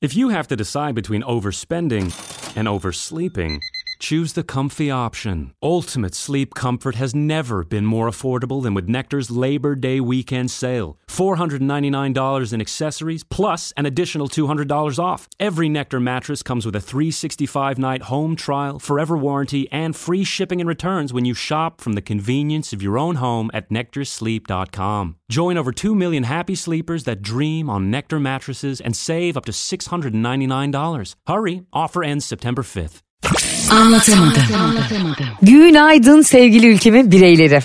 If you have to decide between overspending and oversleeping, choose the comfy option. Ultimate sleep comfort has never been more affordable than with Nectar's Labor Day weekend sale. $499 in accessories plus an additional $200 off. Every Nectar mattress comes with a 365 night home trial, forever warranty, and free shipping and returns when you shop from the convenience of your own home at nectarsleep.com. Join over 2 million happy sleepers that dream on Nectar mattresses and save up to $699. Hurry, offer ends September 5th. Anlatamadım. Günaydın sevgili ülkemin bireyleri.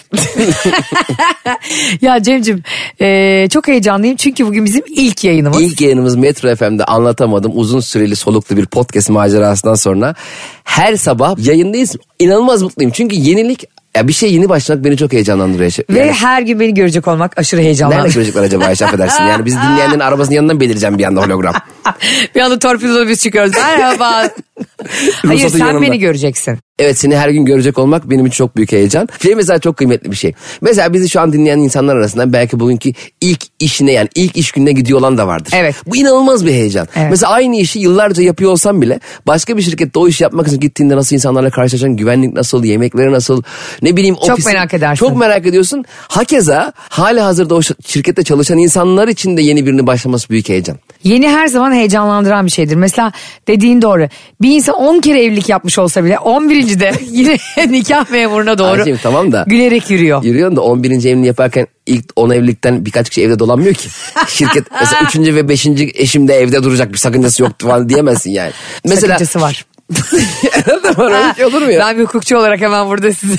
ya Cem'cim e, çok heyecanlıyım çünkü bugün bizim ilk yayınımız. İlk yayınımız Metro FM'de anlatamadım uzun süreli soluklu bir podcast macerasından sonra her sabah yayındayız. İnanılmaz mutluyum çünkü yenilik ya bir şey yeni başlamak beni çok heyecanlandırıyor. Ve Yani her gün beni görecek olmak aşırı nerede heyecanlandırıyor. görecekler acaba Ayşe affedersin. Yani bizi dinleyenlerin arabasının yanından belireceğim bir anda hologram. bir anda torpidoda biz çıkıyoruz. Merhaba. Hayır sen yanında. beni göreceksin. Evet seni her gün görecek olmak benim için çok büyük heyecan. Şey mesela çok kıymetli bir şey. Mesela bizi şu an dinleyen insanlar arasında belki bugünkü ilk işine yani ilk iş gününe gidiyor olan da vardır. Evet. Bu inanılmaz bir heyecan. Evet. Mesela aynı işi yıllarca yapıyor olsam bile başka bir şirkette o işi yapmak için gittiğinde nasıl insanlarla karşılaşacaksın, güvenlik nasıl, yemekleri nasıl, ne bileyim Çok ofisi- merak edersin. Çok merak ediyorsun. Hakeza hali hazırda o şirkette çalışan insanlar için de yeni birini başlaması büyük heyecan. Yeni her zaman heyecanlandıran bir şeydir. Mesela dediğin doğru. Bir insan 10 kere evlilik yapmış olsa bile 11. de yine nikah memuruna doğru Ayşem, tamam da- gülerek yürüyor. Yürüyorsun da 11. evliliğini yaparken ilk 10 evlilikten birkaç kişi evde dolanmıyor ki. Şirket mesela 3. ve 5. eşim de evde duracak bir sakıncası yoktu falan diyemezsin yani. Mesela Sakıncası var. Bir şey olur mu ya? Ben bir hukukçu olarak hemen burada size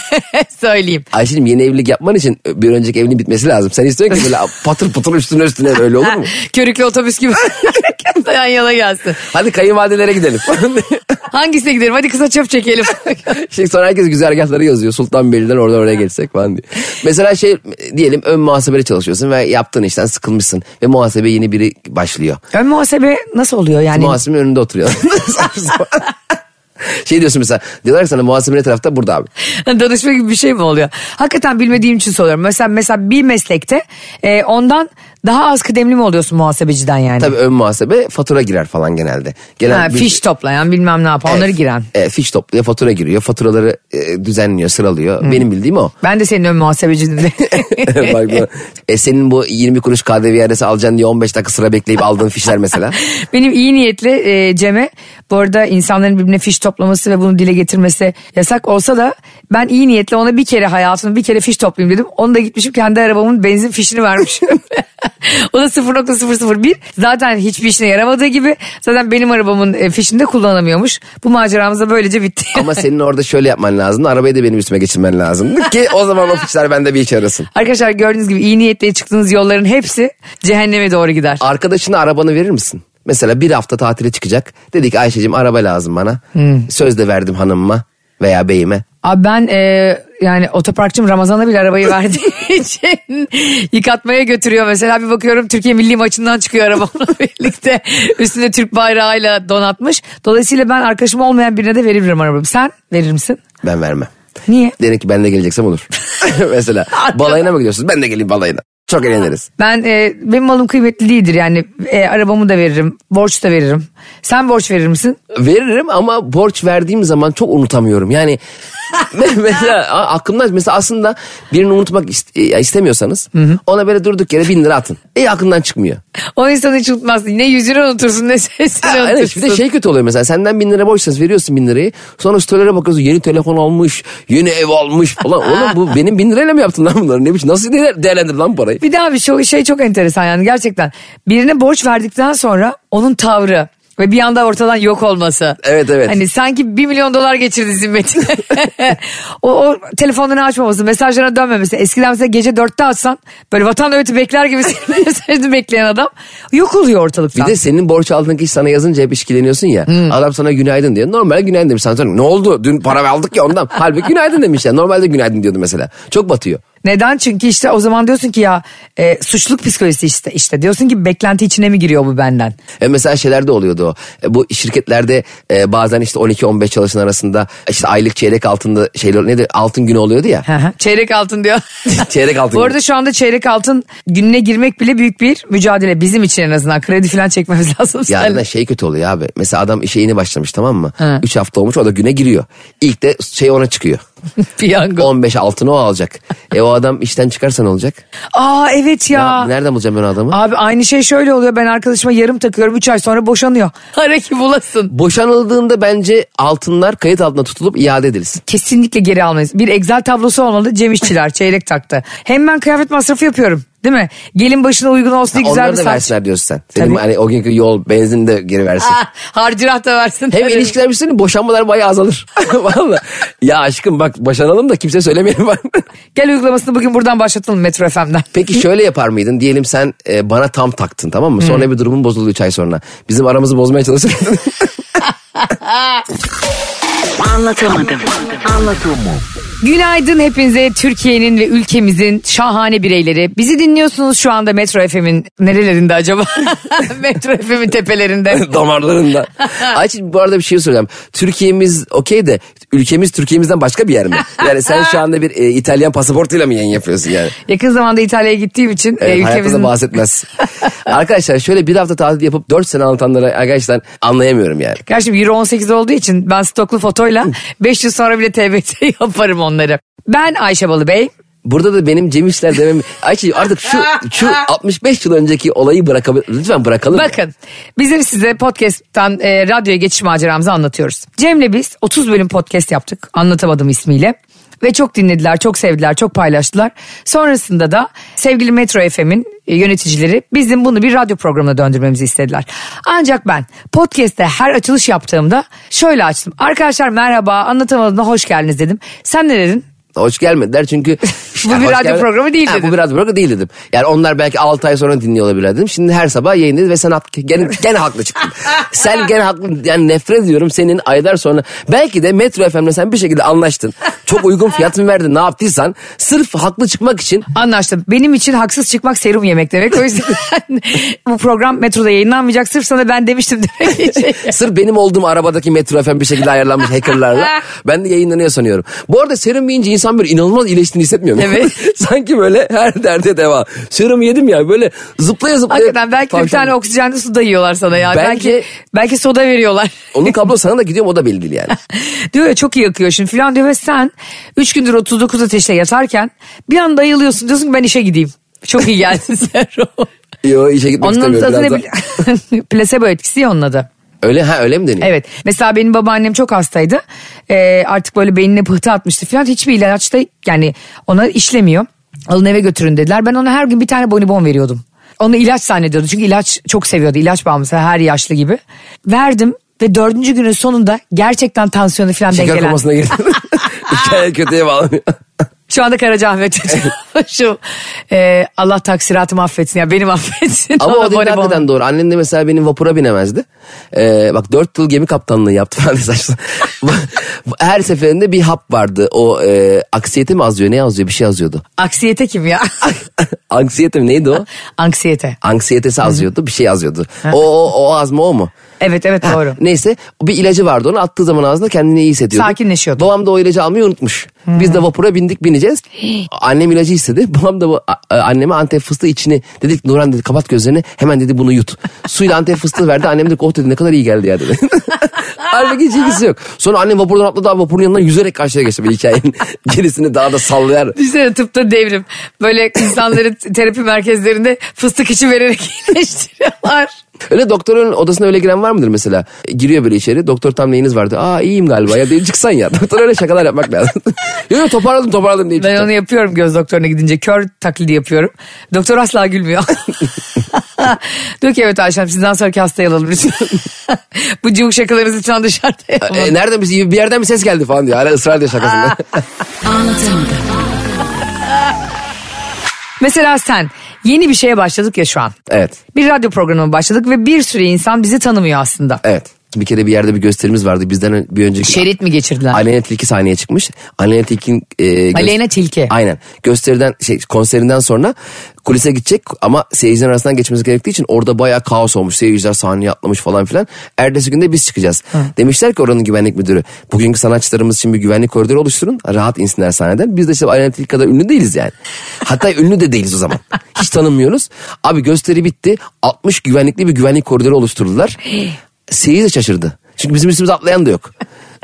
söyleyeyim. Ayşe'cim yeni evlilik yapman için bir önceki evliliğin bitmesi lazım. Sen istiyorsun ki böyle patır patır üstüne üstüne öyle olur mu? Körüklü otobüs gibi yan yana gelsin. Hadi kayınvalidelere gidelim. Hangisine gidelim? Hadi kısa çöp çekelim. Şimdi sonra herkes güzergahları yazıyor. Sultanbeyli'den oradan oraya geçsek falan diye. Mesela şey diyelim ön muhasebede çalışıyorsun ve yaptığın işten sıkılmışsın. Ve muhasebe yeni biri başlıyor. Ön muhasebe nasıl oluyor yani? Muhasebenin önünde oturuyor. şey diyorsun mesela. Diyorlar ki sana muhasebe ne tarafta burada abi. Danışma gibi bir şey mi oluyor? Hakikaten bilmediğim için soruyorum. Mesela mesela bir meslekte e, ondan daha az kıdemli mi oluyorsun muhasebeciden yani? Tabii ön muhasebe fatura girer falan genelde. Gelen Ha, bir- fiş toplayan bilmem ne yapan onları giren. E, fiş topluyor, fatura giriyor. Faturaları e, düzenliyor, sıralıyor. Benim bildiğim o. Ben de senin ön muhasebecinin Bak bu- e, senin bu 20 kuruş KDV iadesi alacaksın diye 15 dakika sıra bekleyip aldığın fişler mesela. Benim iyi niyetli e, Cem'e bu arada insanların birbirine fiş toplaması ve bunu dile getirmesi yasak olsa da ben iyi niyetli ona bir kere hayatımda bir kere fiş toplayayım dedim. Onu da gitmişim kendi arabamın benzin fişini vermişim. O da 0.001 zaten hiçbir işine yaramadığı gibi zaten benim arabamın e, fişini de kullanamıyormuş. Bu maceramız da böylece bitti. Ama senin orada şöyle yapman lazım. Arabayı da benim üstüme geçirmen lazım. Ki o zaman o fişler bende bir işe yarasın. Arkadaşlar gördüğünüz gibi iyi niyetle çıktığınız yolların hepsi cehenneme doğru gider. Arkadaşına arabanı verir misin? Mesela bir hafta tatile çıkacak. Dedi ki Ayşe'cim araba lazım bana. Söz de verdim hanımıma veya beyime. Abi ben e, yani otoparkçım Ramazan'a bile arabayı verdiği için yıkatmaya götürüyor. Mesela bir bakıyorum Türkiye milli maçından çıkıyor arabamla birlikte. Üstünde Türk bayrağıyla donatmış. Dolayısıyla ben arkadaşım olmayan birine de veririm arabamı. Sen verir misin? Ben vermem. Niye? Derim ki ben de geleceksem olur. Mesela balayına mı gidiyorsunuz? Ben de geleyim balayına. Çok eğleniriz. Ben e, benim malım kıymetli değildir yani e, arabamı da veririm, borç da veririm. Sen borç verir misin? Veririm ama borç verdiğim zaman çok unutamıyorum. Yani me- mesela aklımda mesela aslında birini unutmak e, istemiyorsanız ona böyle durduk yere bin lira atın. E aklından çıkmıyor. O insanı hiç unutmazsın. Ne yüzünü unutursun ne sesini Ha, unutursun. evet bir de şey kötü oluyor mesela senden bin lira borçsanız veriyorsun bin lirayı. Sonra storylere bakıyorsun yeni telefon almış, yeni ev almış falan. Oğlum bu benim bin lirayla mı yaptın lan bunları? Ne biçim nasıl değer- değerlendirdin lan parayı? Bir daha bir şey, şey çok enteresan yani gerçekten. Birine borç verdikten sonra onun tavrı ve bir anda ortadan yok olması. Evet, evet. Hani sanki bir milyon dolar geçirdi zimmetine. o, o telefonunu açmaması, mesajlarına dönmemesi. Eskiden mesela gece dörtte açsan böyle vatan nöbeti bekler gibi mesajını bekleyen adam yok oluyor Bir ortalıktan. de senin borç aldığın kişi sana yazınca hep işkileniyorsun ya. Adam sana günaydın diyor. Normal günaydın demiş. Sana sonra ne oldu? Dün para aldık ya ondan. Halbuki günaydın demiş ya. Normalde günaydın diyordu mesela. Çok batıyor. Neden? Çünkü işte o zaman diyorsun ki ya e, suçluluk psikolojisi işte işte diyorsun ki beklenti içine mi giriyor bu benden? E mesela şeylerde oluyordu o. E bu şirketlerde e, bazen işte 12-15 çalışan arasında işte aylık çeyrek altında şeyler nedir altın günü oluyordu ya. Çeyrek altın diyor. Çeyrek altın Bu arada şu anda çeyrek altın gününe girmek bile büyük bir mücadele bizim için en azından. Kredi falan çekmemiz lazım. Ya seninle. da şey kötü oluyor abi. Mesela adam işe yeni başlamış tamam mı? Hı. 3 hafta olmuş o da güne giriyor. İlk de şey ona çıkıyor. Piyango. 15 altını o alacak. E o adam işten çıkarsa ne olacak? Aa evet ya. Ya, nereden bulacağım ben o adamı? Abi aynı şey şöyle oluyor. Ben arkadaşıma yarım takıyorum. 3 ay sonra boşanıyor. Ara ki bulasın. Boşanıldığında bence altınlar kayıt altına tutulup iade edilsin. Kesinlikle geri almayız. Bir Excel tablosu olmalı. Cem İşçiler çeyrek taktı. Hem ben kıyafet masrafı yapıyorum. Değil mi? Gelin başına uygun olsun diye güzel Onları bir da saç. versinler diyorsun sen. Senin Tabii. hani o günkü yol benzin de geri versin. Ah, harcırah da versin. Hem tabii. ilişkiler bir sene boşanmalar bayağı azalır. Valla. Ya aşkım bak boşanalım da kimse söylemeyelim. Gel uygulamasını bugün buradan başlatalım Metro FM'den. Peki şöyle yapar mıydın? Diyelim sen e, bana tam taktın tamam mı? Sonra bir durumun bozuldu 3 ay sonra. Bizim aramızı bozmaya çalışırdın. Anlatamadım. Anlatamadım. Günaydın hepinize Türkiye'nin ve ülkemizin şahane bireyleri. Bizi dinliyorsunuz şu anda Metro FM'in nerelerinde acaba? Metro FM'in tepelerinde. Damarlarında. Ayçin bu arada bir şey söyleyeceğim. Türkiye'miz okey de ülkemiz Türkiye'mizden başka bir yer mi? Yani sen şu anda bir e, İtalyan pasaportuyla mı yayın yapıyorsun yani? Yakın zamanda İtalya'ya gittiğim için e, Evet, hayatta ülkemizin... bahsetmez. Arkadaşlar şöyle bir hafta tatil yapıp 4 sene anlatanları arkadaşlar anlayamıyorum yani. Gerçi Euro 18 olduğu için ben stoklu fotoyla 5 yıl sonra bile TBT yaparım onları. Ben Ayşe Balıbey. Burada da benim Cem İşler demem. Ayçi artık şu şu 65 yıl önceki olayı bırakabilir. Lütfen bırakalım. Bakın bizim size podcast'tan e, radyoya geçiş maceramızı anlatıyoruz. Cem'le biz 30 bölüm podcast yaptık anlatamadım ismiyle. Ve çok dinlediler, çok sevdiler, çok paylaştılar. Sonrasında da sevgili Metro FM'in e, yöneticileri bizim bunu bir radyo programına döndürmemizi istediler. Ancak ben podcast'te her açılış yaptığımda şöyle açtım. Arkadaşlar merhaba anlatamadığımda hoş geldiniz dedim. Sen ne dedin? Hoş gelmediler çünkü... Bu bir radyo gelme- programı değil Ha. Bu bir radyo programı değil dedim. Yani onlar belki 6 ay sonra dinliyor olabilirler dedim. Şimdi her sabah yayındayız ve sen haklı, gene, gene haklı çıktın. sen gene haklı. Yani nefret ediyorum senin aylar sonra. Belki de Metro FM'le sen bir şekilde anlaştın. Çok uygun fiyat mı verdin ne yaptıysan. Sırf haklı çıkmak için Anlaştım. Benim için haksız çıkmak serum yemek demek. O yüzden bu program metroda yayınlanmayacak. Sırf sana ben demiştim demek. ki. Sırf benim olduğum arabadaki Metro FM bir şekilde ayarlanmış hackerlarla. Ben de yayınlanıyor sanıyorum. Bu arada serum yiyince insan böyle inanılmaz iyileştiğini hissetmiyor mu? Evet. Sanki böyle her derde deva. Serum yedim ya böyle zıplaya zıplaya. Hakikaten belki bir tane oksijenli su da yiyorlar sana ya. Belki- Belki belki soda veriyorlar. Onun kablo sana da gidiyor mu o da belli değil yani. diyor ya çok iyi yakıyor şimdi filan diyor ve sen 3 gündür 39 ateşte yatarken bir anda ayılıyorsun diyorsun ki ben işe gideyim. Çok iyi geldi serum. Yo işe gitmek Onun istemiyorum adı biraz ne Plasebo etkisi ya onun adı. Öyle ha öyle mi deniyor? Evet. Mesela benim babaannem çok hastaydı. Ee, artık böyle beynine pıhtı atmıştı falan. Hiçbir ilaç da yani ona işlemiyor. Alın eve götürün dediler. Ben ona her gün bir tane bonibon veriyordum. Onu ilaç zannediyordu. Çünkü ilaç çok seviyordu. İlaç bağımlısı her yaşlı gibi. Verdim ve dördüncü günün sonunda gerçekten tansiyonu falan Şeker dengelen. komasına girdin. Hikaye kötüye bağlanıyor. Şu anda Karacaahmet Şu e, Allah taksiratımı affetsin ya benim affetsin. Ama o dediğin hakikaten doğru. Annem de mesela benim vapura binemezdi. Ee, bak dört yıl gemi kaptanlığı yaptı falan saçma. Her seferinde bir hap vardı. O e, aksiyete mi yazıyor ne yazıyor bir şey yazıyordu. Aksiyete kim ya? Anksiyete mi neydi o? Anksiyete. Anksiyetesi azıyordu bir şey yazıyordu. O, o, o azma o mu? Evet evet doğru. Neyse bir ilacı vardı onu attığı zaman ağzına kendini iyi hissediyordu. Sakinleşiyordu. Babam da o ilacı almayı unutmuş. Biz de vapura bindik bineceğiz. Annem ilacı istedi. Babam da bu, a- anneme antep fıstığı içini dedik Nurhan dedi kapat gözlerini hemen dedi bunu yut. Suyla antep fıstığı verdi annem dedi oh dedi ne kadar iyi geldi ya dedi. Halbuki hiç ilgisi yok. Sonra annem vapurdan atladı abi vapurun yanından yüzerek karşıya geçti. Böyle hikayenin gerisini daha da sallayarak. Düşünsene tıpta devrim. Böyle insanları terapi merkezlerinde fıstık içi vererek iyileştiriyorlar. Öyle doktorun odasına öyle giren var mıdır mesela? E, Giriyor böyle içeri. Doktor tam neyiniz vardı? Aa iyiyim galiba ya deyip çıksan ya. Doktor öyle şakalar yapmak lazım. yok yok toparladım toparladım deyip Ben onu yapıyorum göz doktoruna gidince. Kör taklidi yapıyorum. Doktor asla gülmüyor. Diyor ki evet Ayşem sizden sonraki hastayı alalım lütfen. Bu cıvık şakalarınızı lütfen dışarıda yapın. E, nereden bir, bir yerden bir ses geldi falan diyor. Hala ısrar ediyor şakasında. Mesela sen yeni bir şeye başladık ya şu an. evet. Bir radyo programına başladık ve bir sürü insan bizi tanımıyor aslında. Evet. Bir kere bir yerde bir gösterimiz vardı. Bizden bir önceki... Şerit mi geçirdiler? Aleyna Tilki sahneye çıkmış. Aleyna Tilki'nin... e, gö- Aleyna Tilki. Aynen. Gösteriden şey konserinden sonra kulise gidecek ama seyircilerin arasından geçmesi gerektiği için orada bayağı kaos olmuş. Seyirciler sahneye atlamış falan filan. Ertesi günde biz çıkacağız. Demişler ki oranın güvenlik müdürü bugünkü sanatçılarımız için bir güvenlik koridoru oluşturun. Rahat insinler sahneden. Biz de işte Aleyna Tilki kadar ünlü değiliz yani. Hatta ünlü de değiliz o zaman. Hiç tanınmıyoruz. Abi gösteri bitti. 60 güvenlikli bir güvenlik koridoru oluşturdular. Seyirci şaşırdı. Çünkü bizim üstümüze atlayan da yok.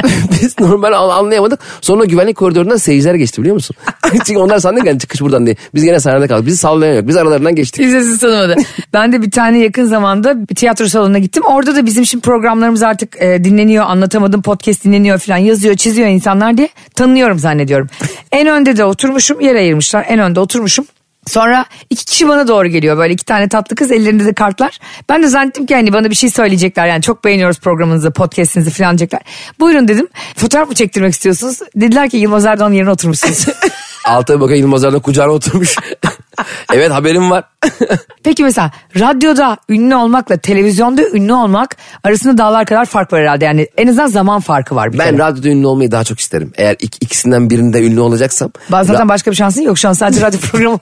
Biz normal an- anlayamadık. Sonra güvenlik koridorundan seyirciler geçti biliyor musun? Çünkü onlar sandı ki yani çıkış buradan diye. Biz gene sahnede kaldık. Bizi sallayan yok. Biz aralarından geçtik. Kimse sizi tanımadı. ben de bir tane yakın zamanda bir tiyatro salonuna gittim. Orada da bizim şimdi programlarımız artık e, dinleniyor, anlatamadım podcast dinleniyor falan yazıyor, çiziyor insanlar diye tanınıyorum zannediyorum. en önde de oturmuşum, yer ayırmışlar. En önde oturmuşum. Sonra iki kişi bana doğru geliyor böyle iki tane tatlı kız ellerinde de kartlar. Ben de zannettim ki hani bana bir şey söyleyecekler yani çok beğeniyoruz programınızı podcastinizi falan diyecekler. Buyurun dedim fotoğraf mı çektirmek istiyorsunuz? Dediler ki Yılmaz Erdoğan yerine oturmuşsunuz. Altay Bakan Yılmaz Erdoğan kucağına oturmuş. evet haberim var. Peki mesela radyoda ünlü olmakla televizyonda ünlü olmak arasında dağlar kadar fark var herhalde. Yani en azından zaman farkı var bir ben kere. radyoda ünlü olmayı daha çok isterim. Eğer ik- ikisinden birinde ünlü olacaksam. Bazen zaten başka bir şansın yok şu an sadece radyo programı.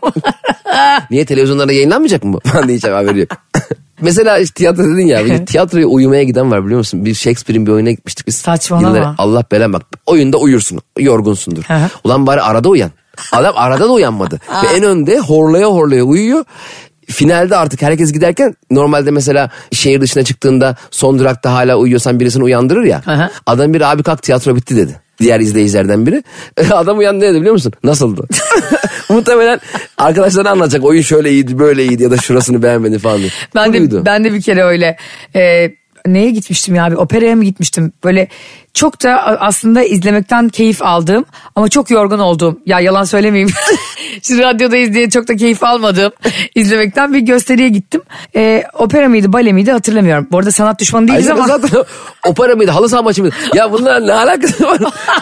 Niye televizyonlarda yayınlanmayacak mı bu? Ben de hiç haberi yok. Mesela işte tiyatro dedin ya. bir tiyatroya uyumaya giden var biliyor musun? Bir Shakespeare'in bir oyuna gitmiştik biz. Saçmalama. Yıllar- Allah belen bak. Oyunda uyursun. Yorgunsundur. Ulan bari arada uyan. Adam arada da uyanmadı. Ve en önde horlaya horlaya uyuyor. Finalde artık herkes giderken normalde mesela şehir dışına çıktığında son durakta hala uyuyorsan birisini uyandırır ya. Adam bir abi kalk tiyatro bitti dedi. Diğer izleyicilerden biri. Adam uyandı ne dedi biliyor musun? Nasıldı? Muhtemelen arkadaşlarına anlatacak. Oyun şöyle iyiydi böyle iyiydi ya da şurasını beğenmedi falan diye. ben de ben de bir kere öyle e, neye gitmiştim ya bir operaya mı gitmiştim? Böyle çok da aslında izlemekten keyif aldığım ama çok yorgun olduğum ya yalan söylemeyeyim. Şimdi radyodayız diye çok da keyif almadığım izlemekten bir gösteriye gittim. E, opera mıydı bale miydi hatırlamıyorum. Bu arada sanat düşmanı değiliz ama. zaten opera mıydı halı saha maçı mıydı? Ya bunlar ne alakası var?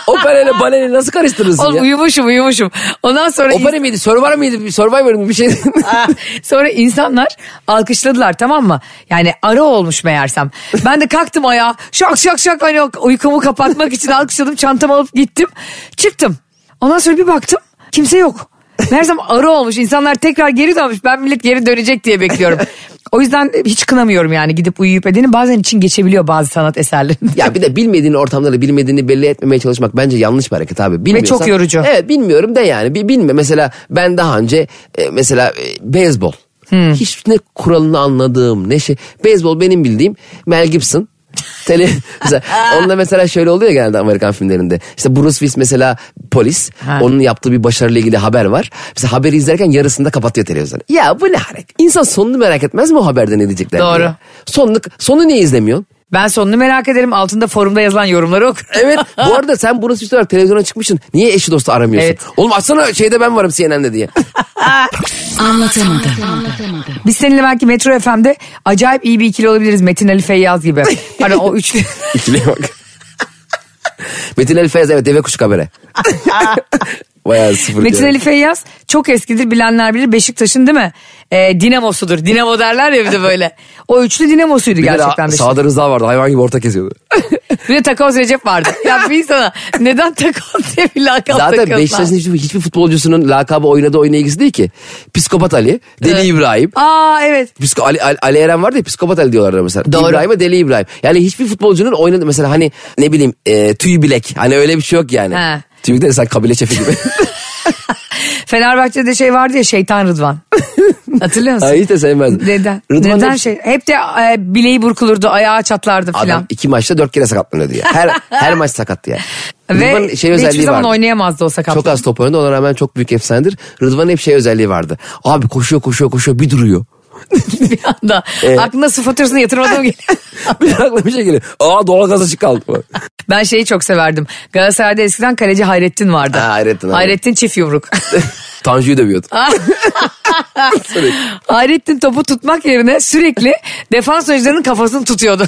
opera ile baleyle nasıl karıştırırsın Oğlum ya? uyumuşum uyumuşum. Ondan sonra Opera mıydı? Survivor mıydı? Survivor mı? Bir şey. Ah, Sonra insanlar alkışladılar tamam mı? Yani ara olmuş meğersem. Ben de kalktım ayağa şak şak şak hani uykumu kapatmak için alkışladım çantamı alıp gittim. Çıktım. Ondan sonra bir baktım kimse yok. Meğersem ara olmuş insanlar tekrar geri dönmüş ben millet geri dönecek diye bekliyorum. O yüzden hiç kınamıyorum yani gidip uyuyup edeni bazen için geçebiliyor bazı sanat eserlerinde. ya bir de bilmediğin ortamları bilmediğini belli etmemeye çalışmak bence yanlış bir hareket abi. Bilmiyorsan, çok yorucu. Evet bilmiyorum de yani. Bir bilme. Mesela ben daha önce e, mesela e, beyzbol. Hmm. Hiç ne kuralını anladığım ne şey. Beyzbol benim bildiğim Mel Gibson. Tele, mesela, onda mesela şöyle oluyor genelde Amerikan filmlerinde. İşte Bruce Willis mesela polis. Ha. Onun yaptığı bir başarıyla ilgili haber var. Mesela haberi izlerken yarısında kapatıyor televizyonu. Ya bu ne hareket? İnsan sonunu merak etmez mi o haberde ne diyecekler Doğru. diye. Sonunu, sonu niye izlemiyorsun? Ben sonunu merak ederim altında forumda yazılan yorumları okurum. Evet bu arada sen Bruce Willis olarak televizyona çıkmışsın. Niye eşi dostu aramıyorsun? Evet. Oğlum açsana şeyde ben varım CNN'de diye. Anlatamadım. Biz seninle belki Metro FM'de acayip iyi bir ikili olabiliriz Metin Ali Feyyaz gibi. Hani o üçlü. İkiliye bak. Metin Ali Feyyaz evet deve kuşu kabere. Bayağı sıfır. Metin kere. Ali Feyyaz çok eskidir bilenler bilir Beşiktaş'ın değil mi? Ee, dinamosudur. Dinamo derler ya bir de böyle. O üçlü dinamosuydu Bir gerçekten Beşiktaş. sağda Rıza vardı hayvan gibi orta kesiyordu. Bir de Takoz Recep vardı. ya bir insana neden Takoz diye bir lakap Zaten takıldılar? Beşiktaş'ın hiçbir, hiçbir futbolcusunun lakabı oynadığı oyuna ilgisi değil ki. Psikopat Ali, Deli Evet. İbrahim. Aa evet. Psiko, Ali, Ali, Ali Eren vardı ya psikopat Ali diyorlar mesela. Doğru. İbrahim'e Deli İbrahim. Yani hiçbir futbolcunun oynadığı mesela hani ne bileyim e, tüy bilek. Hani öyle bir şey yok yani. He. De sen kabile şefi gibi. Fenerbahçe'de şey vardı ya Şeytan Rıdvan. Hatırlıyor musun? Ay hiç de sevmezdim. Neden? Rıdvan Neden hep- şey? Hep de e, bileği burkulurdu, ayağı çatlardı Adam filan. iki maçta dört kere sakatlanıyordu ya. Her, her maç sakattı ya. Ve Rıdvan'ın şey hiçbir özelliği zaman vardı. oynayamazdı o sakatlık. Çok az top oynadı ona rağmen çok büyük efsanedir. Rıdvan'ın hep şey özelliği vardı. Abi koşuyor koşuyor koşuyor bir duruyor. bir anda. Evet. Aklına su faturasını yatırmadığım geliyor. bir aklıma bir şey geliyor. Aa doğal gaz açık kaldı. Ben şeyi çok severdim. Galatasaray'da eskiden kaleci Hayrettin vardı. Ha, Hayrettin, evet. Hayrettin çift yumruk. Tanju'yu dövüyordu. Hayrettin topu tutmak yerine sürekli defans oyuncularının kafasını tutuyordu.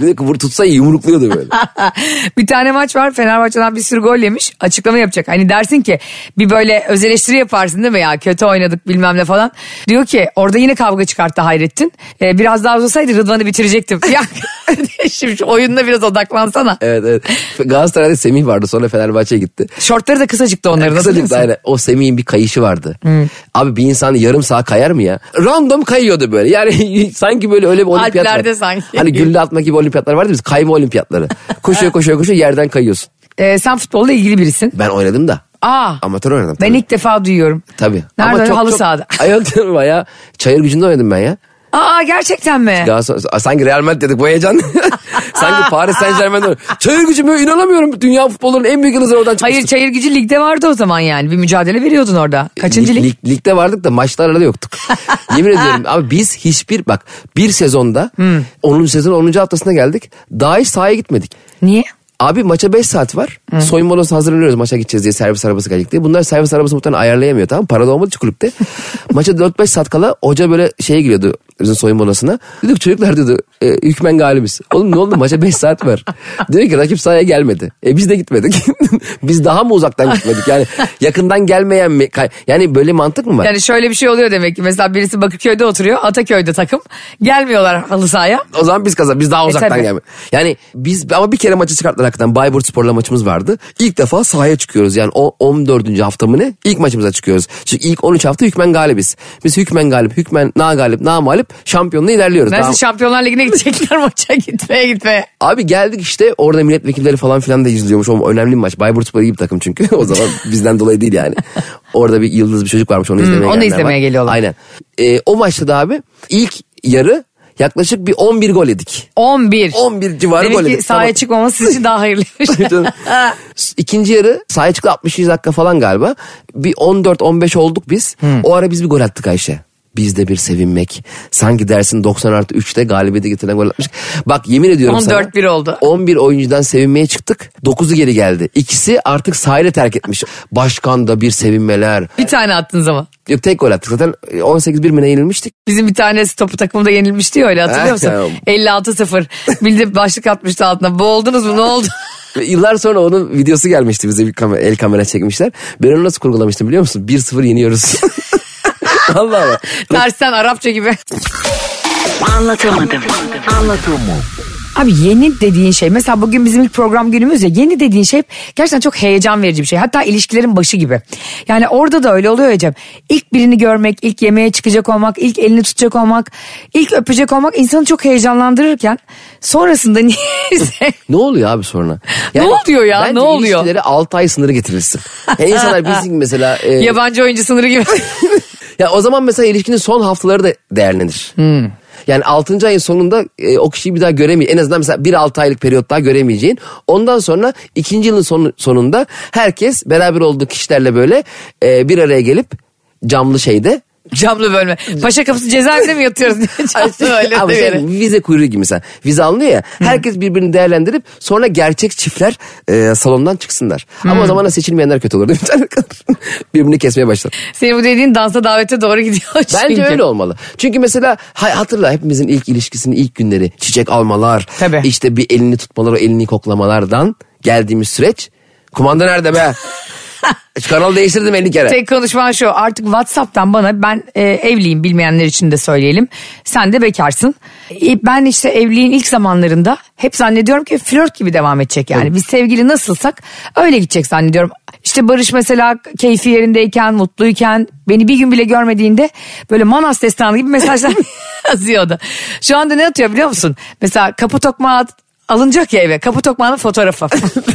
bir de vur tutsa yumrukluyordu böyle. bir tane maç var Fenerbahçe'den bir sürü gol yemiş açıklama yapacak. Hani dersin ki bir böyle öz eleştiri yaparsın değil mi ya kötü oynadık bilmem ne falan. Diyor ki orada yine kavga çıkarttı Hayrettin. Ee, biraz daha uzasaydı Rıdvan'ı bitirecektim. Ya şimdi şu oyununa biraz odaklansana. Evet evet. Galatasaray'da Semih vardı sonra Fenerbahçe'ye gitti. Şortları da kısacıktı onların. hatırlıyor Kısacık musun? da aynen. O Semih'in bir kayışı vardı. Abi bir insan yarım saat kayar mı ya? Random kayıyordu böyle. Yani sanki böyle öyle bir olimpiyat Alplerde var. sanki. Hani gülle atma gibi olimpiyatlar vardı biz kayma olimpiyatları. Koşuyor koşuyor koşuyor yerden kayıyorsun. Ee, sen futbolla ilgili birisin. Ben oynadım da. Aa. Amatör oynadım. Ben tabii. ilk defa duyuyorum. Tabii. Nerede? Halı sahada. Ay yok canım çayır gücünde oynadım ben ya. Aa gerçekten mi? Galatasaray, sanki Real Madrid dedik bu heyecan. sanki Paris Saint Germain'de. Çayır gücü mü inanamıyorum. Dünya futbolunun en büyük yıldızları oradan çıkmıştı. Hayır çayır gücü ligde vardı o zaman yani. Bir mücadele veriyordun orada. Kaçıncı lig? Lig- ligde vardık da maçlarda da yoktuk. Yemin ediyorum abi biz hiçbir bak bir sezonda Hmm. 10. sezon 10. haftasına geldik. Daha hiç sahaya gitmedik. Niye? Abi maça 5 saat var. Soyunma odası hazırlanıyoruz maça gideceğiz diye servis arabası gelecek diye. Bunlar servis arabası muhtemelen ayarlayamıyor tamam? Para da olmadı için kulüpte. maça 4-5 saat kala hoca böyle şeye giriyordu bizim soyunma odasına. Dedik çocuklar dedi e, hükmen galibiz. Oğlum ne oldu maça 5 saat var. Diyor ki rakip sahaya gelmedi. E biz de gitmedik. biz daha mı uzaktan gitmedik? Yani yakından gelmeyen mi? Yani böyle mantık mı var? Yani şöyle bir şey oluyor demek ki. Mesela birisi Bakırköy'de oturuyor. Ataköy'de takım. Gelmiyorlar halı sahaya. O zaman biz kazan. Biz daha uzaktan tabii. gelme. Yani biz ama bir kere maçı çıkarttılar hakikaten. Bayburt Spor'la maçımız vardı. İlk defa sahaya çıkıyoruz. Yani o 14. hafta mı ne? İlk maçımıza çıkıyoruz. Çünkü ilk 13 hafta hükmen galibiz. Biz hükmen galip, hükmen na galip, na mağlup şampiyonluğa ilerliyoruz. Nasıl Daha- Şampiyonlar Ligi'ne gidecekler maça gitmeye gitmeye. Abi geldik işte orada milletvekilleri falan filan da izliyormuş. O önemli bir maç. Bayburt Spor iyi bir takım çünkü. o zaman bizden dolayı değil yani. Orada bir yıldız bir çocuk varmış onu izlemeye Hmm, onu izlemeye var. geliyorlar. Aynen. Ee, o maçta da abi ilk yarı yaklaşık bir 11 gol yedik. 11. 11 civarı Demek gol ki yedik. sahaya Tamam. çıkmaması sizin için daha hayırlıymış. Canım. İkinci yarı sahaya çıktı 60 dakika falan galiba. Bir 14-15 olduk biz. O ara biz bir gol attık Ayşe. Bizde bir sevinmek. Sanki dersin 90 artı 3'te galibiyeti getiren gol atmış. Bak yemin ediyorum sana. 14-1 oldu. 11 oyuncudan sevinmeye çıktık. 9'u geri geldi. İkisi artık sahile terk etmiş. Başkan da bir sevinmeler. bir tane attınız ama. Yok tek gol attık. Zaten 18-1 mi ne yenilmiştik? Bizim bir tane topu takımda yenilmişti ya öyle hatırlıyor musun? tamam. 56-0. Bildi başlık atmıştı altına. Boğuldunuz mu ne oldu? Yıllar sonra onun videosu gelmişti bize bir kamera, el kamera çekmişler. Ben onu nasıl kurgulamıştım biliyor musun? 1-0 yeniyoruz. Allah Allah. Tersten Arapça gibi. Anlatamadım. Abi yeni dediğin şey mesela bugün bizim ilk program günümüz ya yeni dediğin şey gerçekten çok heyecan verici bir şey. Hatta ilişkilerin başı gibi. Yani orada da öyle oluyor ya Cem. İlk birini görmek, ilk yemeğe çıkacak olmak, ilk elini tutacak olmak, ilk öpecek olmak insanı çok heyecanlandırırken sonrasında niyeyse Ne oluyor abi sonra? Ne oluyor ya? Bence Ne oluyor? ilişkilere 6 ay sınırı getirilsin. Yani insanlar bilsin mesela... e, yabancı oyuncu sınırı gibi. ya o zaman mesela ilişkinin son haftaları da değerlenir. Hmm. Yani 6. ayın sonunda e, o kişiyi bir daha göremeyeceğin. En azından mesela bir 6 aylık periyot daha göremeyeceğin. Ondan sonra ikinci yılın sonu, sonunda herkes beraber olduğu kişilerle böyle e, bir araya gelip camlı şeyde Camlı bölme. Paşa kapısı cezaevinde mi yatıyoruz? Camlı de şey, vize kuyruğu gibi mesela. Vize alınıyor ya. Herkes birbirini değerlendirip sonra gerçek çiftler e, salondan çıksınlar. Ama o zaman da seçilmeyenler kötü olur? Birbirini kesmeye başlar. Senin bu dediğin dansa davete doğru gidiyor Bence çünkü. öyle olmalı. Çünkü mesela hatırla hepimizin ilk ilişkisinin ilk günleri çiçek almalar. Tabii. işte bir elini tutmalar o elini koklamalardan geldiğimiz süreç. Kumanda nerede be? Şu kanalı değiştirdim 50 kere. Tek konuşman şu artık Whatsapp'tan bana ben e, evliyim bilmeyenler için de söyleyelim. Sen de bekarsın. E, ben işte evliliğin ilk zamanlarında hep zannediyorum ki flört gibi devam edecek yani. Biz sevgili nasılsak öyle gidecek zannediyorum. İşte Barış mesela keyfi yerindeyken, mutluyken beni bir gün bile görmediğinde böyle Manas destanı gibi mesajlar yazıyordu. Şu anda ne atıyor biliyor musun? Mesela kapı tokmağı at- alınacak ya eve kapı tokmağının fotoğrafı.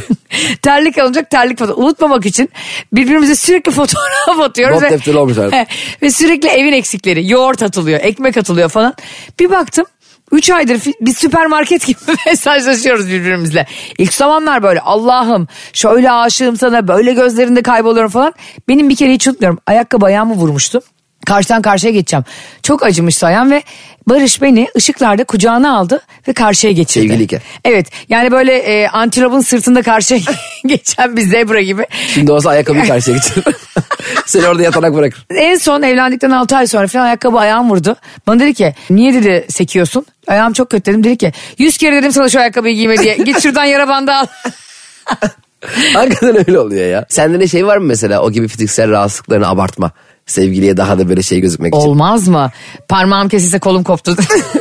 terlik alınacak terlik fotoğrafı. Unutmamak için birbirimize sürekli fotoğraf atıyoruz. Not defteri olmuş artık. ve sürekli evin eksikleri. Yoğurt atılıyor, ekmek atılıyor falan. Bir baktım 3 aydır biz süpermarket gibi mesajlaşıyoruz birbirimizle. İlk zamanlar böyle Allah'ım şöyle aşığım sana böyle gözlerinde kayboluyorum falan. Benim bir kere hiç unutmuyorum ayakkabı ayağımı vurmuştu. Karşıdan karşıya geçeceğim. Çok acımıştı ayağım ve Barış beni ışıklarda kucağına aldı ve karşıya geçirdi. Sevgiliyken. Evet yani böyle e, antilopun sırtında karşıya geçen bir zebra gibi. Şimdi olsa ayakkabıyı karşıya geçirir. Seni orada yatarak bırakır. En son evlendikten 6 ay sonra falan ayakkabı ayağım vurdu. Bana dedi ki niye dedi sekiyorsun? Ayağım çok kötü dedim. Dedi ki 100 kere dedim sana şu ayakkabıyı giyme diye. Git şuradan yara bandı al. Hakikaten öyle oluyor ya. Sende de şey var mı mesela o gibi fiziksel rahatsızlıklarını abartma. Sevgiliye daha da böyle şey gözükmek için. Olmaz mı? Parmağım kesilse kolum koptu.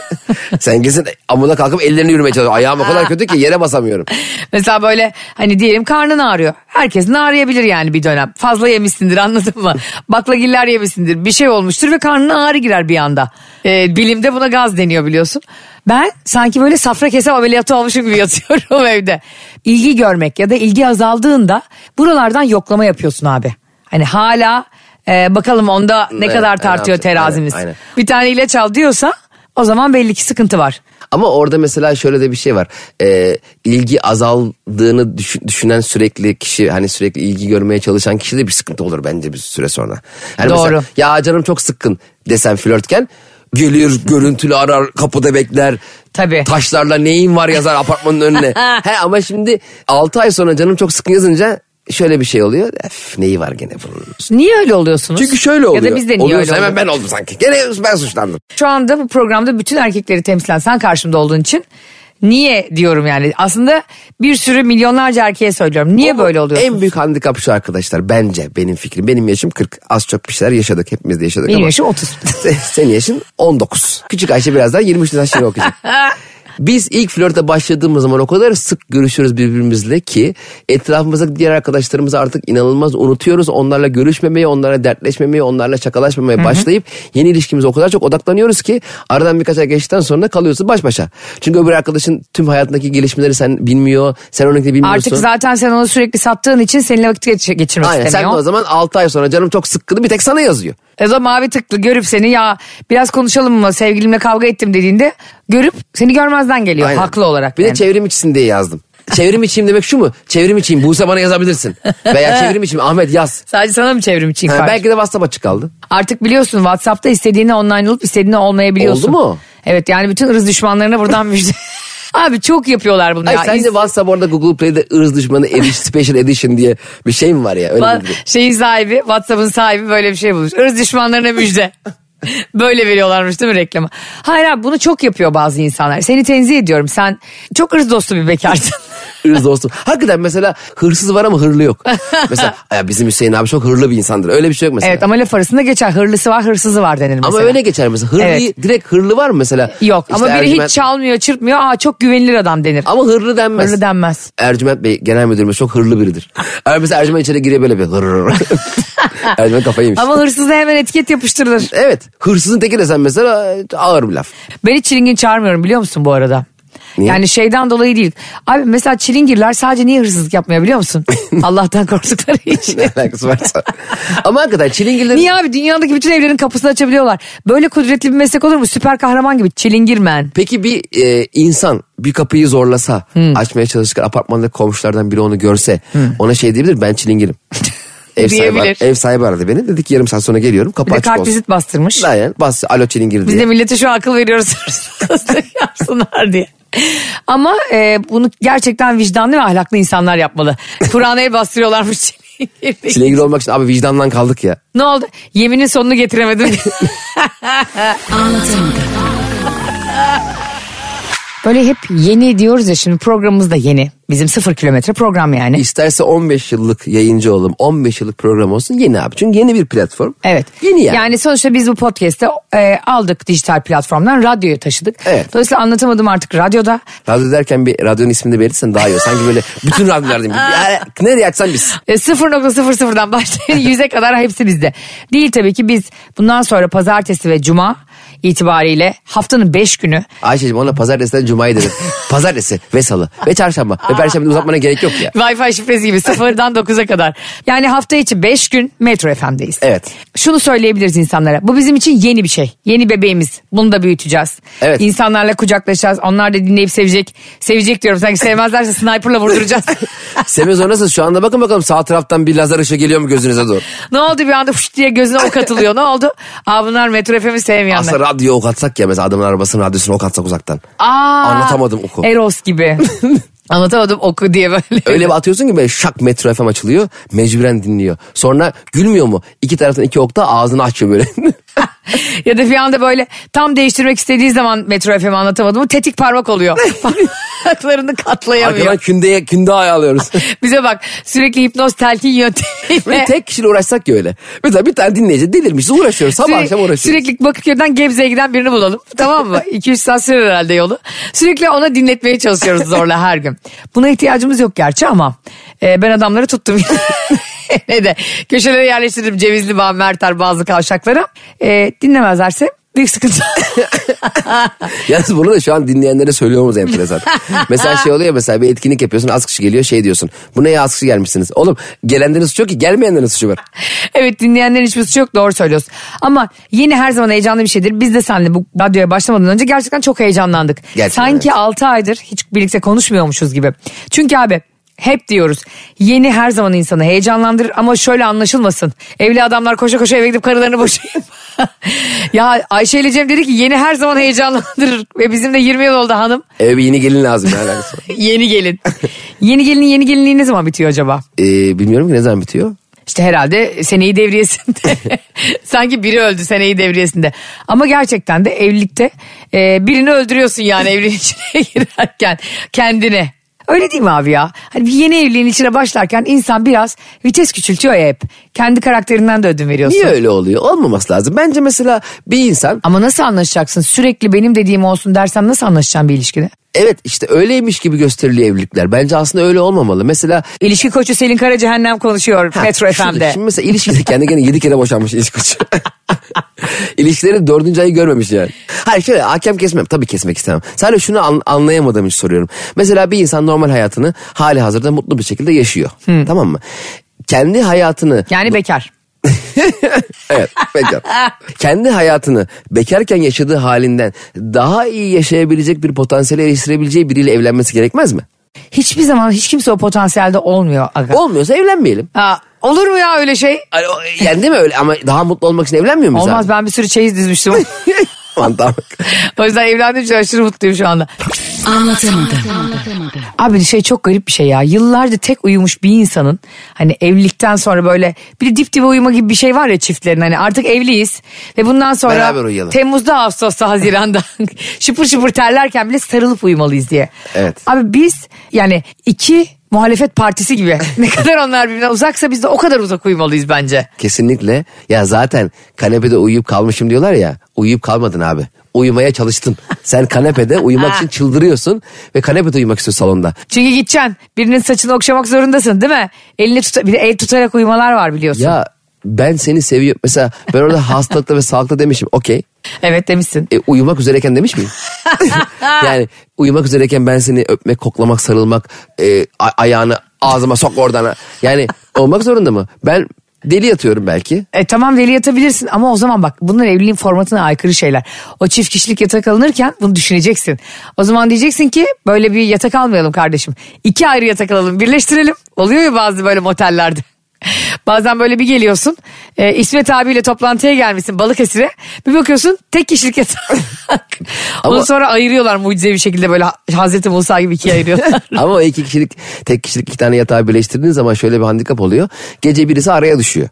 Sen kesin amuda kalkıp ellerini yürümeye çalışıyorsun. Ayağım o kadar kötü ki yere basamıyorum. Mesela böyle hani diyelim karnın ağrıyor. Herkesin ağrıyabilir yani bir dönem. Fazla yemişsindir anladın mı? Baklagiller yemişsindir. Bir şey olmuştur ve karnına ağrı girer bir anda. Ee, bilimde buna gaz deniyor biliyorsun. Ben sanki böyle safra kesem ameliyatı olmuşum gibi yatıyorum evde. İlgi görmek ya da ilgi azaldığında buralardan yoklama yapıyorsun abi. Hani hala e, bakalım onda ne Evet, kadar tartıyor yapacak? terazimiz. Aynen, aynen. Bir tane ilaç al diyorsa o zaman belli ki sıkıntı var. Ama orada mesela şöyle de bir şey var. Ee, ilgi azaldığını düşün- düşünen sürekli kişi hani sürekli ilgi görmeye çalışan kişi de bir sıkıntı olur bence bir süre sonra. Yani Doğru. Mesela, ya canım çok sıkkın desen flörtken gelir görüntülü arar kapıda bekler. Tabii. Taşlarla neyin var yazar apartmanın önüne. He ama şimdi 6 ay sonra canım çok sıkkın yazınca şöyle bir şey oluyor. Ef, neyi var gene bunun? Niye öyle oluyorsunuz? Çünkü şöyle oluyor. Ya da biz de niye Oluyorsa öyle hemen ben oldum sanki. Gene ben suçlandım. Şu anda bu programda bütün erkekleri temsilen sen karşımda olduğun için niye diyorum yani. Aslında bir sürü milyonlarca erkeğe söylüyorum. Niye Ama böyle oluyorsunuz? En büyük handikap şu arkadaşlar bence benim fikrim. Benim yaşım 40 az çok bir şeyler yaşadık hepimiz de yaşadık Benim ama. yaşım 30. Se- Senin yaşın 19. Küçük Ayşe birazdan 23 Nisan şiiri okuyacak. Biz ilk flörte başladığımız zaman o kadar sık görüşüyoruz birbirimizle ki etrafımızdaki diğer arkadaşlarımızı artık inanılmaz unutuyoruz. Onlarla görüşmemeye, onlarla dertleşmemeye, onlarla şakalaşmamaya başlayıp yeni ilişkimize o kadar çok odaklanıyoruz ki aradan birkaç ay geçtikten sonra kalıyorsun baş başa. Çünkü öbür arkadaşın tüm hayatındaki gelişmeleri sen bilmiyor, sen onunkini bilmiyorsun. Artık zaten sen onu sürekli sattığın için seninle vakit geç- geçirmek Aynen sen de istemiyor. o zaman 6 ay sonra canım çok sıkkını bir tek sana yazıyor. E zaman mavi tıklı görüp seni ya biraz konuşalım mı sevgilimle kavga ettim dediğinde görüp seni görmezden geliyor Aynen. haklı olarak. Bir yani. de çevrim içsin diye yazdım. Çevrim içeyim demek şu mu? Çevrim içeyim Buse bana yazabilirsin. Veya çevrim içeyim Ahmet yaz. Sadece sana mı çevrim için Ha, belki de WhatsApp açık kaldı. Artık biliyorsun WhatsApp'ta istediğini online olup istediğini olmayabiliyorsun. Oldu mu? Evet yani bütün ırz düşmanlarına buradan müjde. Abi çok yapıyorlar bunu Ay, ya. sence WhatsApp orada Google Play'de ırz düşmanı edition, special edition diye bir şey mi var ya? Öyle bir- şeyin sahibi WhatsApp'ın sahibi böyle bir şey bulmuş. Irz düşmanlarına müjde. böyle veriyorlarmış değil mi reklamı? Hayır abi bunu çok yapıyor bazı insanlar. Seni tenzih ediyorum. Sen çok ırz dostu bir bekarsın. Irz dostum. Hakikaten mesela hırsız var ama hırlı yok. mesela ya bizim Hüseyin abi çok hırlı bir insandır. Öyle bir şey yok mesela. evet ama laf arasında geçer. Hırlısı var hırsızı var denir mesela. Ama öyle geçer mesela. Hırlı, Evet. direkt hırlı var mı mesela? Yok İşte ama biri Ercüment- hiç çalmıyor çırpmıyor. Aa çok güvenilir adam denir. Ama hırlı denmez. Hırlı denmez. Ercüment Bey genel müdürümüz çok hırlı biridir. Mesela Ercüment içeri giriyor böyle bir hırr. Ercüment kafayı yemiş. Ama hırsıza hemen etiket yapıştırılır. Evet hırsızın teki de sen mesela ağır bir laf. Ben hiç çilingir çağırmıyorum biliyor musun bu arada? Niye? Yani şeyden dolayı değil. Abi mesela çilingirler sadece niye hırsızlık yapmıyor biliyor musun? Allah'tan korktukları için. Ne alakası varsa. Ama hakikaten çilingirlerin... Niye abi dünyadaki bütün evlerin kapısını açabiliyorlar. Böyle kudretli bir meslek olur mu? Süper kahraman gibi çilingirmen. Peki bir e, insan bir kapıyı zorlasa açmaya çalışırken apartmandaki komşulardan biri onu görse ona şey diyebilir ben çilingirim. ev, sahibi, ev sahibi aradı beni. Dedik ki yarım saat sonra geliyorum kapı Bir de açık olsun. kartvizit bastırmış. Aynen bas alo çilingir Biz diye. de millete şu an akıl veriyoruz yapsınlar diye. Ama e, bunu gerçekten vicdanlı ve ahlaklı insanlar yapmalı. Kur'an'a el bastırıyorlarmış çilingir. Çilingir olmak için abi vicdandan kaldık ya. Ne oldu? Yeminin sonunu getiremedim. Böyle hep yeni diyoruz ya şimdi programımız da yeni. Bizim sıfır kilometre program yani. İsterse 15 yıllık yayıncı olalım 15 yıllık program olsun yeni abi. Çünkü yeni bir platform. Evet. Yeni yani. Yani sonuçta biz bu podcast'te e, aldık dijital platformdan radyoya taşıdık. Evet. Dolayısıyla anlatamadım artık radyoda. Radyo derken bir radyonun ismini de belirtirsen daha iyi. Sanki böyle bütün radyolardayım. Yani nereye açsan biz. E, 0.00'dan başlayın 100'e kadar hepsi bizde. Değil tabii ki biz bundan sonra pazartesi ve cuma itibariyle haftanın 5 günü Ayşe'cim ona pazartesiden cumayı dedim. Pazartesi ve salı ve çarşamba. Ve perşembe uzatmana gerek yok ya. Wi-Fi şifresi gibi sıfırdan 9'a kadar. Yani hafta içi 5 gün Metro FM'deyiz. Evet. Şunu söyleyebiliriz insanlara. Bu bizim için yeni bir şey. Yeni bebeğimiz. Bunu da büyüteceğiz. Evet. İnsanlarla kucaklaşacağız. Onlar da dinleyip sevecek. Sevecek diyorum. Sanki sevmezlerse sniperla vurduracağız. Semiz o nasıl? Şu anda bakın bakalım sağ taraftan bir lazer ışığı geliyor mu gözünüze doğru? ne oldu bir anda fış diye gözüne ok atılıyor. Ne oldu? Aa bunlar Metro FM'i sevmeyenler. Aslında radyo ok atsak ya mesela adamın arabasının radyosunu ok atsak uzaktan. Aa, Anlatamadım oku. Eros gibi. Anlatamadım oku diye böyle. Öyle bir atıyorsun ki böyle şak Metro FM açılıyor. Mecburen dinliyor. Sonra gülmüyor mu? İki taraftan iki okta ağzını açıyor böyle. ya da bir anda böyle tam değiştirmek istediği zaman Metro FM'i anlatamadım. Tetik parmak oluyor. Parmaklarını katlayamıyor. Arkadan kündeye, künde alıyoruz. Bize bak sürekli hipnoz telkin yöntemiyle. Böyle tek kişiyle uğraşsak ya öyle. Mesela bir tane dinleyici delirmiş uğraşıyoruz. Sabah Sürekli- akşam uğraşıyoruz. Sürekli Bakırköy'den Gebze'ye giden birini bulalım. tamam mı? 2-3 saat sürer herhalde yolu. Sürekli ona dinletmeye çalışıyoruz zorla her gün. Buna ihtiyacımız yok gerçi ama e, ben adamları tuttum. ne de köşelere yerleştirdim Cevizli Bağ, Merter bazı kavşaklara. E, dinlemezlerse büyük sıkıntı. Yalnız bunu da şu an dinleyenlere söylüyoruz enteresan. mesela şey oluyor mesela bir etkinlik yapıyorsun az kişi geliyor şey diyorsun. Bu neye az kişi gelmişsiniz? Oğlum gelenlerin suçu yok ki gelmeyenlerin suçu var. evet dinleyenlerin hiçbir suçu yok doğru söylüyorsun. Ama yeni her zaman heyecanlı bir şeydir. Biz de seninle bu radyoya başlamadan önce gerçekten çok heyecanlandık. Gerçekten, Sanki evet. 6 aydır hiç birlikte konuşmuyormuşuz gibi. Çünkü abi hep diyoruz yeni her zaman insanı heyecanlandırır ama şöyle anlaşılmasın. Evli adamlar koşa koşa eve gidip karılarını boşayıp. ya Ayşe ile Cem dedi ki yeni her zaman heyecanlandırır ve bizim de 20 yıl oldu hanım. Eve bir yeni gelin lazım var? Yeni gelin. yeni gelinin yeni gelinliği ne zaman bitiyor acaba? Ee, bilmiyorum ki ne zaman bitiyor. İşte herhalde seneyi devriyesinde. Sanki biri öldü seneyi devriyesinde. Ama gerçekten de evlilikte e, birini öldürüyorsun yani evliliğin içine girerken kendine. Öyle değil mi abi ya? Hani bir yeni evliliğin içine başlarken insan biraz vites küçültüyor ya hep. Kendi karakterinden de ödün veriyorsun. Niye öyle oluyor? Olmaması lazım. Bence mesela bir insan Ama nasıl anlaşacaksın? Sürekli benim dediğim olsun dersem nasıl anlaşacaksın bir ilişkide? evet işte öyleymiş gibi gösteriliyor evlilikler. Bence aslında öyle olmamalı. Mesela İlişki koçu Selin Kara Cehennem konuşuyor Metro şurada, FM'de. Şimdi mesela ilişkide kendi kendine yedi kere boşanmış ilişki koçu. İlişkilerin dördüncü ayı görmemiş yani. Hayır şöyle hakem kesmem. Tabii kesmek istemem. Sadece şunu an- anlayamadığım için soruyorum. Mesela bir insan normal hayatını hali hazırda mutlu bir şekilde yaşıyor. Tamam mı? Kendi hayatını Yani bekar. evet bekar. Kendi hayatını bekarken yaşadığı halinden daha iyi yaşayabilecek bir potansiyele eriştirebileceği biriyle evlenmesi gerekmez mi? Hiçbir zaman hiç kimse o potansiyelde olmuyor. Aga. Olmuyorsa evlenmeyelim. Aa, olur mu ya öyle şey? Yani değil mi öyle ama daha mutlu olmak için evlenmiyor muyuz Olmaz abi? ben bir sürü çeyiz dizmiştim. Aman tamam. o yüzden evlendiğim için aşırı mutluyum şu anda. Anlatamadım. Abi şey çok garip bir şey ya. Yıllarca tek uyumuş bir insanın hani evlilikten sonra böyle bir de dip dibe uyuma gibi bir şey var ya çiftlerin hani artık evliyiz ve bundan sonra Beraber uyuyalım. Temmuz'da Ağustos'ta Haziran'da şıpır şıpır terlerken bile sarılıp uyumalıyız diye. Evet. Abi biz yani iki muhalefet partisi gibi ne kadar onlar birbirinden uzaksa biz de o kadar uzak uyumalıyız bence. Kesinlikle. Ya zaten kanepede uyuyup kalmışım diyorlar ya. Uyuyup kalmadın abi. Uyumaya çalıştın. Sen kanepede uyumak için çıldırıyorsun ve kanepede uyumak istiyorsun salonda. Çünkü gideceksin birinin saçını okşamak zorundasın değil mi? Elini tut bir de el tutarak uyumalar var biliyorsun. Ya ben seni seviyorum. Mesela ben orada hastalıkta ve sağlıkta demişim. Okey. Evet demişsin. E, uyumak üzereyken demiş miyim? yani uyumak üzereyken ben seni öpmek, koklamak, sarılmak, e, ayağını ağzıma sok oradan. Yani olmak zorunda mı? Ben deli yatıyorum belki. E tamam veli yatabilirsin ama o zaman bak bunlar evliliğin formatına aykırı şeyler. O çift kişilik yatak alınırken bunu düşüneceksin. O zaman diyeceksin ki böyle bir yatak almayalım kardeşim. İki ayrı yatak alalım birleştirelim. Oluyor ya bazı böyle motellerde. Bazen böyle bir geliyorsun e, İsmet abiyle toplantıya gelmişsin Balıkesir'e bir bakıyorsun tek kişilik yatak. Onu Ama- sonra ayırıyorlar mucizevi bir şekilde böyle Hazreti Musa gibi ikiye ayırıyorlar. Ama o iki kişilik, tek kişilik iki tane yatağı birleştirdiğin zaman şöyle bir handikap oluyor. Gece birisi araya düşüyor.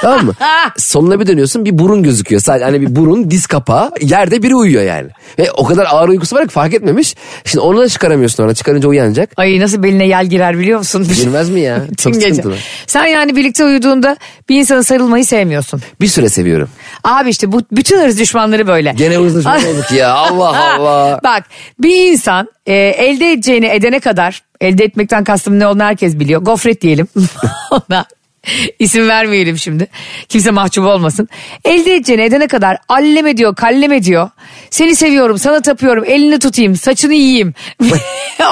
tamam mı? Sonuna bir dönüyorsun bir burun gözüküyor. Sadece hani bir burun, diz kapağı, yerde biri uyuyor yani. Ve o kadar ağır uykusu var ki fark etmemiş. Şimdi onu da çıkaramıyorsun ona. Çıkarınca uyanacak. Ay nasıl beline yel girer biliyor musun? Girmez mi ya? Çok gece. sıkıntılı. Sen yani birlikte uyuduğunda bir insanın sarılmayı sevmiyorsun. Bir süre seviyorum. Abi işte bu bütün ırz düşmanları böyle. Gene hızlı düşman olduk ya. Allah Allah. Bak bir insan e, elde edeceğini edene kadar elde etmekten kastım ne olduğunu herkes biliyor. Gofret diyelim ona. İsim vermeyelim şimdi. Kimse mahcup olmasın. Elde edeceğini edene kadar alleme diyor, kalleme diyor. Seni seviyorum, sana tapıyorum, elini tutayım, saçını yiyeyim.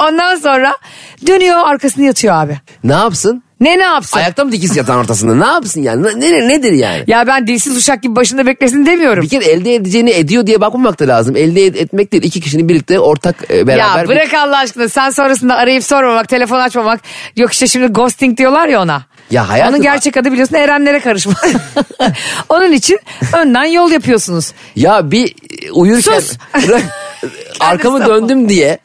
Ondan sonra dönüyor arkasını yatıyor abi. Ne yapsın? Ne ne yapsın? Ayakta mı dikilsin yatağın ortasında? Ne yapsın yani? Ne, ne- nedir yani? Ya ben dilsiz uşak gibi başında beklesin demiyorum. Bir kere elde edeceğini ediyor diye bakmamak da lazım. Elde et- etmek değil. iki kişinin birlikte ortak e, beraber. Ya bırak Allah aşkına sen sonrasında arayıp sormamak, telefon açmamak. Yok işte şimdi ghosting diyorlar ya ona. Ya hayatım- Onun gerçek adı biliyorsun erenlere karışma. Onun için önden yol yapıyorsunuz. Ya bir uyurken Sus. arkamı döndüm diye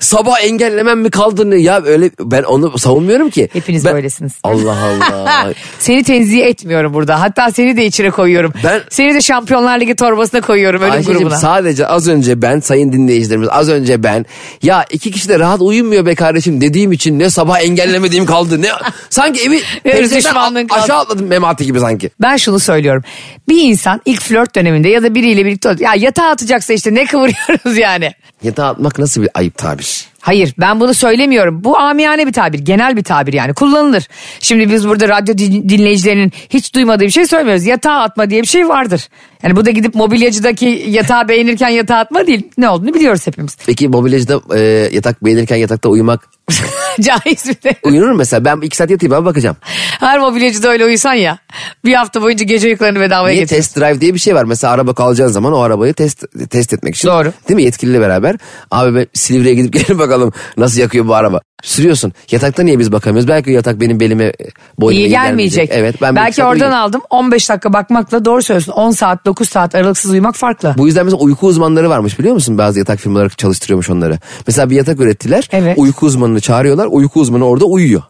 sabah engellemem mi kaldı ne? Ya öyle ben onu savunmuyorum ki. Hepiniz Ben- böylesiniz. Allah Allah. seni tenzih etmiyorum burada. Hatta seni de içine koyuyorum. Ben- Seni de Şampiyonlar Ligi torbasına koyuyorum ölüm Ayşe'cim grubuna. sadece az önce ben sayın dinleyicilerimiz az önce ben ya iki kişi de rahat uyumuyor be kardeşim dediğim için ne sabah engellemediğim kaldı ne sanki evi pencereden aşağı atladım memati gibi sanki. Ben şunu söylüyorum. Bir insan ilk flört döneminde ya da biriyle birlikte ya yatağa atacaksa işte ne kıvırıyoruz yani. Yatağa atmak nasıl bir ayıp tabir. Hayır ben bunu söylemiyorum. Bu amiyane bir tabir, genel bir tabir yani kullanılır. Şimdi biz burada radyo din- dinleyicilerinin hiç duymadığı bir şey söylemiyoruz. Yatağa atma diye bir şey vardır. Yani bu da gidip mobilyacıdaki yatağı beğenirken yatağa atma değil. Ne olduğunu biliyoruz hepimiz. Peki mobilyacıda e, yatak beğenirken yatakta uyumak Caiz bir de. uyunur mu mesela? Ben iki saat yatayım abi bakacağım. Her mobilyacıda öyle uyusan ya. Bir hafta boyunca gece uykularını bedavaya Niye test drive diye bir şey var. Mesela araba kalacağın zaman o arabayı test test etmek için. Doğru. Değil mi yetkiliyle beraber. Abi ben Silivri'ye gidip gelin bakalım nasıl yakıyor bu araba. Sürüyorsun. Yatakta niye biz bakamıyoruz? Belki yatak benim belime boynuma İyi gelmeyecek. Evet ben Belki oradan uyuyayım. aldım 15 dakika bakmakla doğru söylüyorsun. 10 saat 9 saat aralıksız uyumak farklı. Bu yüzden mesela uyku uzmanları varmış biliyor musun? Bazı yatak firmaları çalıştırıyormuş onları. Mesela bir yatak ürettiler. Evet. Uyku uzmanını çağırıyorlar. Uyku uzmanı orada uyuyor.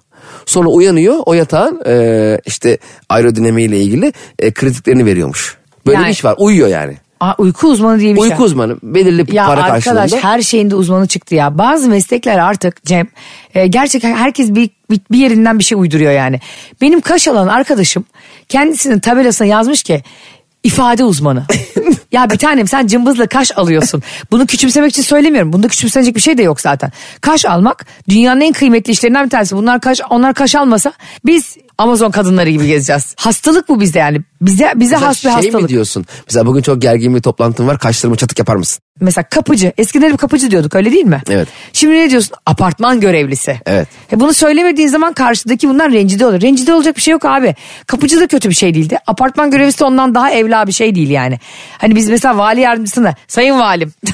Sonra uyanıyor o yatağın e, işte aerodinamiğiyle ilgili e, kritiklerini veriyormuş. Böyle Yani- bir iş var. Uyuyor yani. Aa, uyku uzmanı diye bir şey. Uyku uzmanı belirli Ya para arkadaş karşılığında. her şeyin de uzmanı çıktı ya. Bazı meslekler artık Cem e, gerçekten herkes bir, bir, bir yerinden bir şey uyduruyor yani. Benim kaş alan arkadaşım kendisinin tabelasına yazmış ki ifade uzmanı. ya bir tanem sen cımbızla kaş alıyorsun. Bunu küçümsemek için söylemiyorum. Bunda küçümsenecek bir şey de yok zaten. Kaş almak dünyanın en kıymetli işlerinden bir tanesi. Bunlar kaş onlar kaş almasa biz Amazon kadınları gibi gezeceğiz. Hastalık bu bizde yani. Bize bize Mesela has bir şey hastalık. mi diyorsun? Mesela bugün çok gergin bir toplantım var. Kaşlarımı çatık yapar mısın? Mesela kapıcı. Eskiden hep kapıcı diyorduk öyle değil mi? Evet. Şimdi ne diyorsun? Apartman görevlisi. Evet. E bunu söylemediğin zaman karşıdaki bundan rencide olur. Rencide olacak bir şey yok abi. Kapıcı da kötü bir şey değildi. Apartman görevlisi ondan daha evla bir şey değil yani. Hani biz mesela vali yardımcısına sayın valim.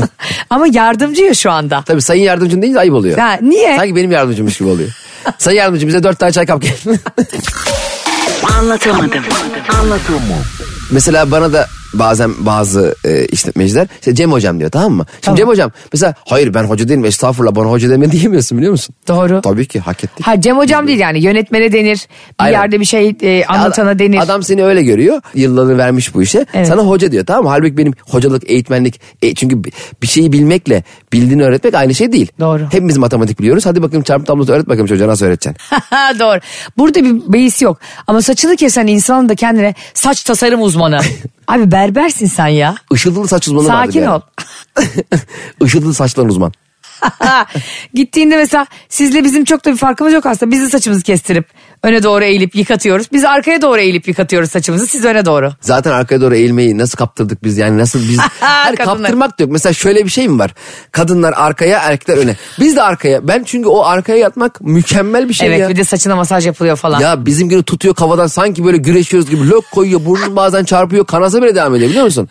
Ama yardımcı ya şu anda. Tabii sayın yardımcın deyince ayıp oluyor. Ya niye? Sanki benim yardımcımmış gibi oluyor. Sayın yardımcım bize dört tane çay kap gel. Anlatamadım. Mesela bana da bazen bazı e, işletmeciler işte Cem hocam diyor tamam mı? Şimdi Tamam. Cem hocam mesela hayır ben hoca değilim estağfurullah bana hoca deme diyemiyorsun biliyor musun? Doğru. Tabii ki hak ettik. Ha Cem hocam değil yani yönetmene denir. Bir Aynen. yerde bir şey e, anlatana Adam- denir. Adam seni öyle görüyor. Yıllarını vermiş bu işe. Evet. Sana hoca diyor tamam mı? Halbuki benim hocalık, eğitmenlik. e, çünkü bi- bir şeyi bilmekle bildiğini öğretmek aynı şey değil. Doğru. Hepimiz matematik biliyoruz. Hadi bakayım çarpım tablosu öğret bakayım çocuğa nasıl öğreteceksin. Doğru. Burada bir beis yok. Ama saçını kesen insanın da kendine saç tasarım uzmanı. Abi berbersin sen ya. Işıltılı saç uzmanı Sakin yani. ol. Işıltılı saçların uzman. Gittiğinde mesela sizle bizim çok da bir farkımız yok aslında. Biz de saçımızı kestirip öne doğru eğilip yıkatıyoruz. Biz arkaya doğru eğilip yıkatıyoruz saçımızı. Siz öne doğru. Zaten arkaya doğru eğilmeyi nasıl kaptırdık biz yani nasıl biz Kadınlar. kaptırmak da yok. Mesela şöyle bir şey mi var? Kadınlar arkaya erkekler öne. Biz de arkaya. Ben çünkü o arkaya yatmak mükemmel bir şey evet ya. bir de saçına masaj yapılıyor falan. Ya bizim günü tutuyor kavadan sanki böyle güreşiyoruz gibi lök koyuyor burnun bazen çarpıyor kanasa bile devam ediyor biliyor musun?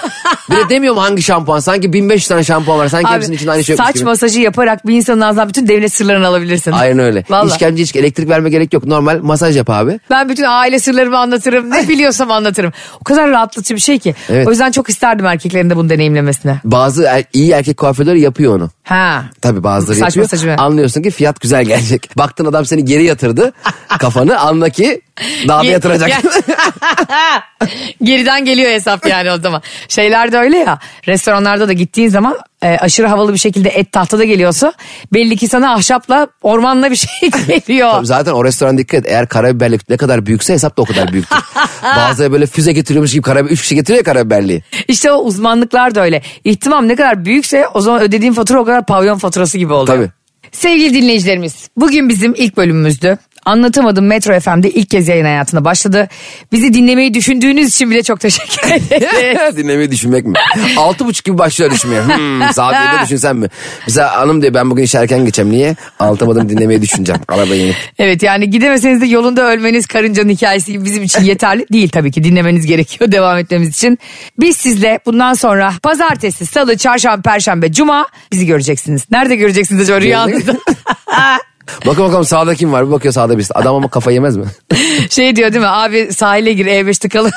bir de demiyorum hangi şampuan sanki 1500 tane şampuan var sanki Abi, hepsinin içinde aynı şey yokmuş saç gibi. masajı yaparak bir insanın ağzından bütün devlet sırlarını alabilirsin. Aynen öyle. Vallahi. İşkence hiç elektrik verme gerek yok. Normal masaj yap abi. Ben bütün aile sırlarımı anlatırım. Ne biliyorsam anlatırım. O kadar rahatlatıcı bir şey ki. Evet. O yüzden çok isterdim erkeklerin de bunu deneyimlemesine. Bazı er- iyi erkek kuaförleri yapıyor onu. Ha. Tabii bazıları Saç yapıyor. masajı mı? Anlıyorsun ki fiyat güzel gelecek. Baktın adam seni geri yatırdı. kafanı anla ki daha da yatıracak. Geriden geliyor hesap yani o zaman. Şeyler de öyle ya. Restoranlarda da gittiğin zaman e, aşırı havalı bir şekilde et tahtada geliyorsa belli ki sana ahşapla ormanla bir şey geliyor. Tabii zaten o restoran dikkat et. Eğer karabiberlik ne kadar büyükse hesap da o kadar büyüktür. Bazıları böyle füze getiriyormuş gibi karabiber, üç kişi getiriyor karabiberliği. İşte o uzmanlıklar da öyle. İhtimam ne kadar büyükse o zaman ödediğin fatura o kadar pavyon faturası gibi oluyor. Tabii. Sevgili dinleyicilerimiz bugün bizim ilk bölümümüzdü. Anlatamadım Metro FM'de ilk kez yayın hayatına başladı. Bizi dinlemeyi düşündüğünüz için bile çok teşekkür ederiz. Dinlemeyi düşünmek mi? Altı buçuk gibi başlıyor düşünmeye. Hmm, saat yedi düşünsen mi? Mesela hanım diyor ben bugün iş erken geçeceğim. Niye? Altımadım dinlemeyi düşüneceğim. Arabayı inip. evet yani gidemeseniz de yolunda ölmeniz karıncanın hikayesi gibi bizim için yeterli değil tabii ki. Dinlemeniz gerekiyor devam etmemiz için. Biz sizle bundan sonra pazartesi, salı, çarşamba, perşembe, cuma bizi göreceksiniz. Nerede göreceksiniz acaba rüyanızda? Bakın bakalım sağda kim var? Bir bakıyor sağda birisi. Adam ama kafa yemez mi? şey diyor değil mi? Abi sahile gir E5'te kalın.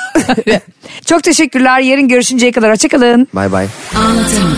Çok teşekkürler. Yarın görüşünceye kadar hoşçakalın. Bay bay. Anlatamadım.